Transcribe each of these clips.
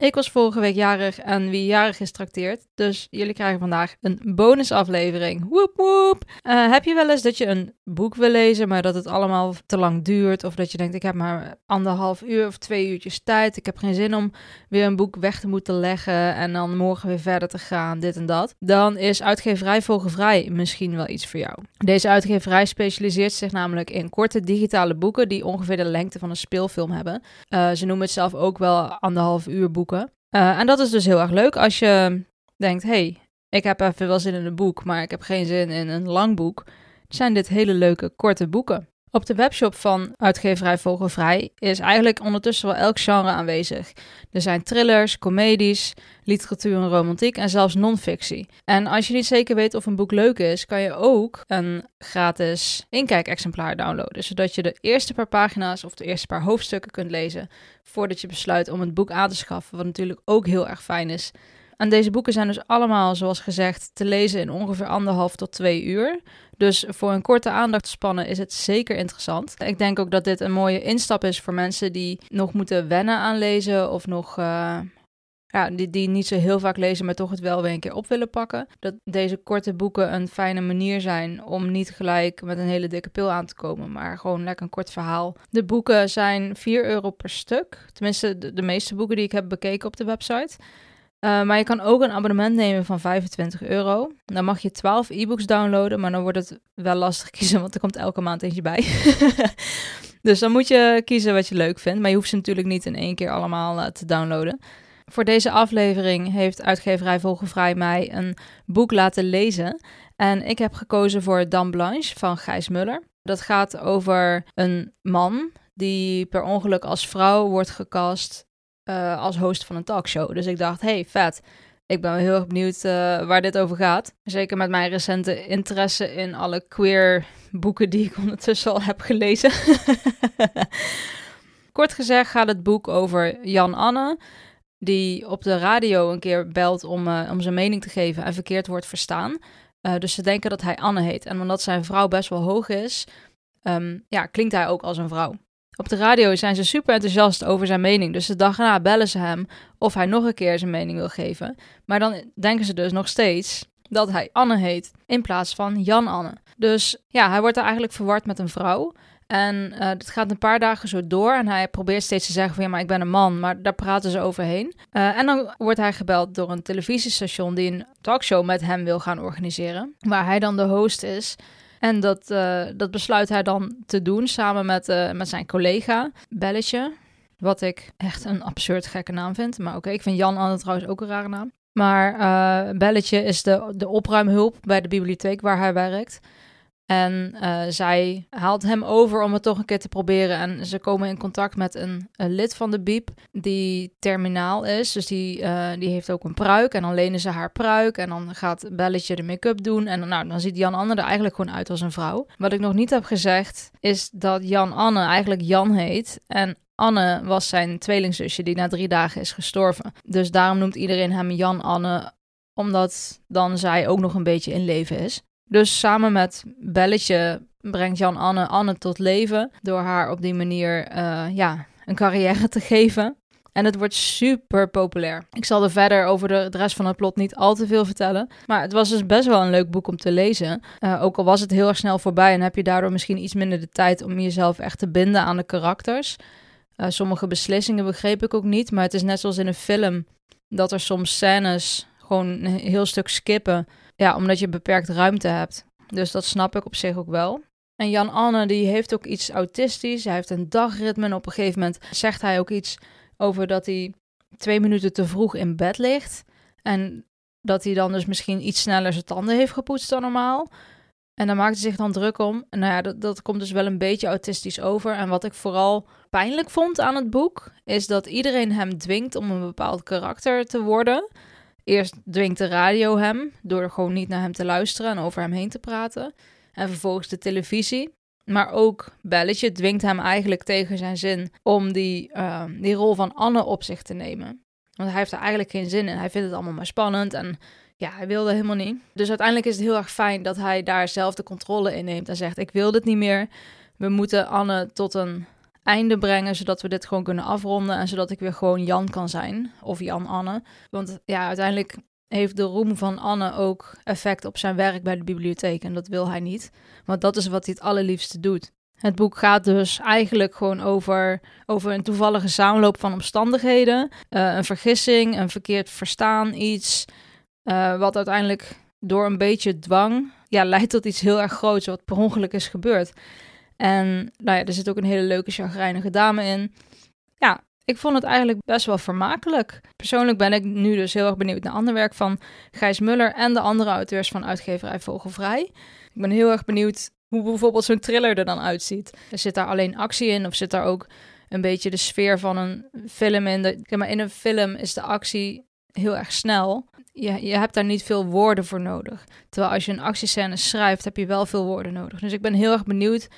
Ik was vorige week jarig en wie jarig is trakteert. Dus jullie krijgen vandaag een bonusaflevering. Woep woep. Uh, heb je wel eens dat je een boek wil lezen, maar dat het allemaal te lang duurt? Of dat je denkt, ik heb maar anderhalf uur of twee uurtjes tijd. Ik heb geen zin om weer een boek weg te moeten leggen en dan morgen weer verder te gaan, dit en dat. Dan is uitgeverij Vogelvrij misschien wel iets voor jou. Deze uitgeverij specialiseert zich namelijk in korte digitale boeken die ongeveer de lengte van een speelfilm hebben. Uh, ze noemen het zelf ook wel anderhalf uur Uh, en dat is dus heel erg leuk als je denkt: hey, ik heb even wel zin in een boek, maar ik heb geen zin in een lang boek. Zijn dit hele leuke korte boeken? Op de webshop van uitgeverij Vogelvrij is eigenlijk ondertussen wel elk genre aanwezig. Er zijn thrillers, comedies, literatuur en romantiek en zelfs non-fictie. En als je niet zeker weet of een boek leuk is, kan je ook een gratis inkijkexemplaar downloaden, zodat je de eerste paar pagina's of de eerste paar hoofdstukken kunt lezen voordat je besluit om het boek aan te schaffen, wat natuurlijk ook heel erg fijn is. En deze boeken zijn dus allemaal, zoals gezegd, te lezen in ongeveer anderhalf tot twee uur. Dus voor een korte aandachtspannen is het zeker interessant. Ik denk ook dat dit een mooie instap is voor mensen die nog moeten wennen aan lezen of nog. Uh, ja, die, die niet zo heel vaak lezen, maar toch het wel weer een keer op willen pakken. Dat deze korte boeken een fijne manier zijn om niet gelijk met een hele dikke pil aan te komen, maar gewoon lekker een kort verhaal. De boeken zijn 4 euro per stuk. Tenminste, de meeste boeken die ik heb bekeken op de website. Uh, maar je kan ook een abonnement nemen van 25 euro. Dan mag je 12 e-books downloaden, maar dan wordt het wel lastig kiezen, want er komt elke maand eentje bij. dus dan moet je kiezen wat je leuk vindt. Maar je hoeft ze natuurlijk niet in één keer allemaal uh, te downloaden. Voor deze aflevering heeft uitgeverij Vogelvrij mij een boek laten lezen. En ik heb gekozen voor Dan Blanche van Gijs Muller. Dat gaat over een man die per ongeluk als vrouw wordt gecast uh, als host van een talkshow. Dus ik dacht, hey, vet. Ik ben heel erg benieuwd uh, waar dit over gaat. Zeker met mijn recente interesse in alle queer boeken die ik ondertussen al heb gelezen. Kort gezegd gaat het boek over Jan Anne, die op de radio een keer belt om, uh, om zijn mening te geven en verkeerd wordt verstaan. Dus ze denken dat hij Anne heet. En omdat zijn vrouw best wel hoog is, um, ja, klinkt hij ook als een vrouw. Op de radio zijn ze super enthousiast over zijn mening. Dus de dag erna bellen ze hem of hij nog een keer zijn mening wil geven. Maar dan denken ze dus nog steeds dat hij Anne heet in plaats van Jan Anne. Dus ja, hij wordt er eigenlijk verward met een vrouw. En het gaat een paar dagen zo door. En hij probeert steeds te zeggen van ja, maar ik ben een man. Maar daar praten ze overheen. Uh, en dan wordt hij gebeld door een televisiestation die een talkshow met hem wil gaan organiseren. Waar hij dan de host is. En dat, uh, dat besluit hij dan te doen samen met, uh, met zijn collega Belletje. Wat ik echt een absurd gekke naam vind. Maar oké, ik vind Jan Anne trouwens ook een rare naam. Maar uh, Belletje is de, de opruimhulp bij de bibliotheek waar hij werkt. En uh, zij haalt hem over om het toch een keer te proberen. En ze komen in contact met een, lid van de Biep die terminaal is. Dus die, uh, die heeft ook een pruik. En dan lenen ze haar pruik. En dan gaat Belletje de make-up doen. En nou, dan ziet Jan Anne er eigenlijk gewoon uit als een vrouw. Wat ik nog niet heb gezegd, is dat Jan Anne eigenlijk Jan heet. En Anne was zijn tweelingzusje die na drie dagen is gestorven. Dus daarom noemt iedereen hem Jan Anne, omdat dan zij ook nog een beetje in leven is. Dus samen met Belletje brengt Jan Anne Anne tot leven door haar op die manier uh, ja, een carrière te geven. En het wordt super populair. Ik zal er verder over de, rest van het plot niet al te veel vertellen. Maar het was dus best wel een leuk boek om te lezen. Uh, ook al was het heel erg snel voorbij en heb je daardoor misschien iets minder de tijd om jezelf echt te binden aan de karakters. Uh, sommige beslissingen begreep ik ook niet. Maar het is net zoals in een film dat er soms scènes gewoon een heel stuk skippen. Ja, omdat je beperkt ruimte hebt. Dus dat snap ik op zich ook wel. En Jan Anne die heeft ook iets autistisch. Hij heeft een dagritme. En op een gegeven moment zegt hij ook iets over dat hij twee minuten te vroeg in bed ligt. En dat hij dan dus misschien iets sneller zijn tanden heeft gepoetst dan normaal. En daar maakt hij zich dan druk om. En nou ja, dat, dat komt dus wel een beetje autistisch over. En wat ik vooral pijnlijk vond aan het boek, is dat iedereen hem dwingt om een bepaald karakter te worden. Eerst dwingt de radio hem door gewoon niet naar hem te luisteren en over hem heen te praten. En vervolgens de televisie. Maar ook Belletje dwingt hem eigenlijk tegen zijn zin om die, uh, die rol van Anne op zich te nemen. Want hij heeft er eigenlijk geen zin in. Hij vindt het allemaal maar spannend en ja, hij wilde helemaal niet. Dus uiteindelijk is het heel erg fijn dat hij daar zelf de controle in neemt en zegt: Ik wil dit niet meer. We moeten Anne tot een einde brengen, zodat we dit gewoon kunnen afronden en zodat ik weer gewoon Jan kan zijn of Jan Anne. Want ja, uiteindelijk heeft de roem van Anne ook effect op zijn werk bij de bibliotheek en dat wil hij niet, want dat is wat hij het allerliefste doet. Het boek gaat dus eigenlijk gewoon over, over een toevallige samenloop van omstandigheden, uh, een vergissing, een verkeerd verstaan, iets uh, wat uiteindelijk door een beetje dwang ja, leidt tot iets heel erg groots wat per ongeluk is gebeurd. En nou ja, er zit ook een hele leuke chagrijnige dame in. Ja, ik vond het eigenlijk best wel vermakelijk. Persoonlijk ben ik nu dus heel erg benieuwd naar ander werk van Gijs Muller en de andere auteurs van uitgeverij Vogelvrij. Ik ben heel erg benieuwd hoe bijvoorbeeld zo'n thriller er dan uitziet. Zit daar alleen actie in of zit daar ook een beetje de sfeer van een film in? De, maar in een film is de actie heel erg snel. Je, je hebt daar niet veel woorden voor nodig. Terwijl als je een actiescène schrijft, heb je wel veel woorden nodig. Dus ik ben heel erg benieuwd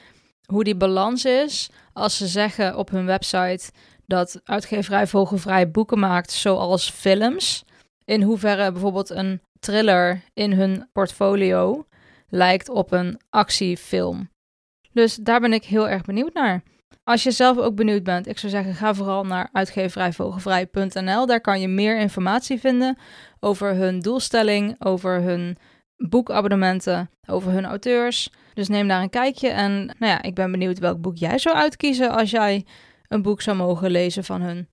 hoe die balans is als ze zeggen op hun website dat uitgeverij Vogelvrij boeken maakt zoals films. In hoeverre bijvoorbeeld een thriller in hun portfolio lijkt op een actiefilm. Dus daar ben ik heel erg benieuwd naar. Als je zelf ook benieuwd bent, ik zou zeggen, ga vooral naar uitgeverijvogelvrij.nl. Daar kan je meer informatie vinden over hun doelstelling, over hun boekabonnementen, over hun auteurs. Dus neem daar een kijkje. En nou ja, ik ben benieuwd welk boek jij zou uitkiezen als jij een boek zou mogen lezen van hun.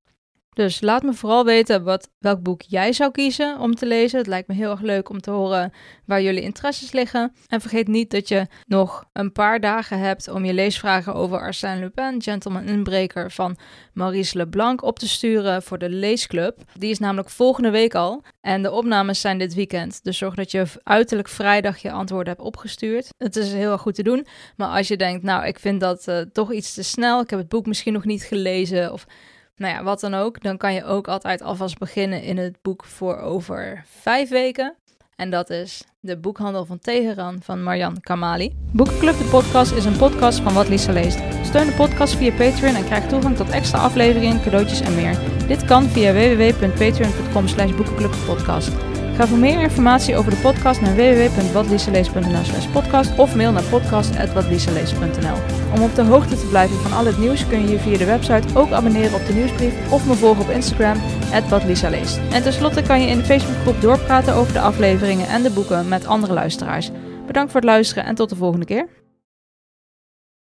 Dus laat me vooral weten wat, welk boek jij zou kiezen om te lezen. Het lijkt me heel erg leuk om te horen waar jullie interesses liggen. En vergeet niet dat je nog een paar dagen hebt om je leesvragen over Arsène Lupin, Gentleman Inbreker van Maurice Leblanc op te sturen voor de leesclub. Die is namelijk volgende week al en de opnames zijn dit weekend. Dus zorg dat je uiterlijk vrijdag je antwoorden hebt opgestuurd. Het is heel erg goed te doen. Maar als je denkt, nou ik vind dat uh, toch iets te snel, ik heb het boek misschien nog niet gelezen of nou ja, wat dan ook, dan kan je ook altijd alvast beginnen in het boek voor over vijf weken. En dat is De Boekhandel van Teheran van Marjan Kamali. Boekenclub de podcast is een podcast van Wat Lisa leest. Steun de podcast via Patreon en krijg toegang tot extra afleveringen, cadeautjes en meer. Dit kan via www.patreon.com slash boekenclubpodcast. Ga voor meer informatie over de podcast naar www.watlieselees.nl podcast of mail naar podcast.watlieselees.nl. Om op de hoogte te blijven van al het nieuws kun je je via de website ook abonneren op de nieuwsbrief of me volgen op Instagram, @watliesalees. En tenslotte kan je in de Facebookgroep doorpraten over de afleveringen en de boeken met andere luisteraars. Bedankt voor het luisteren en tot de volgende keer.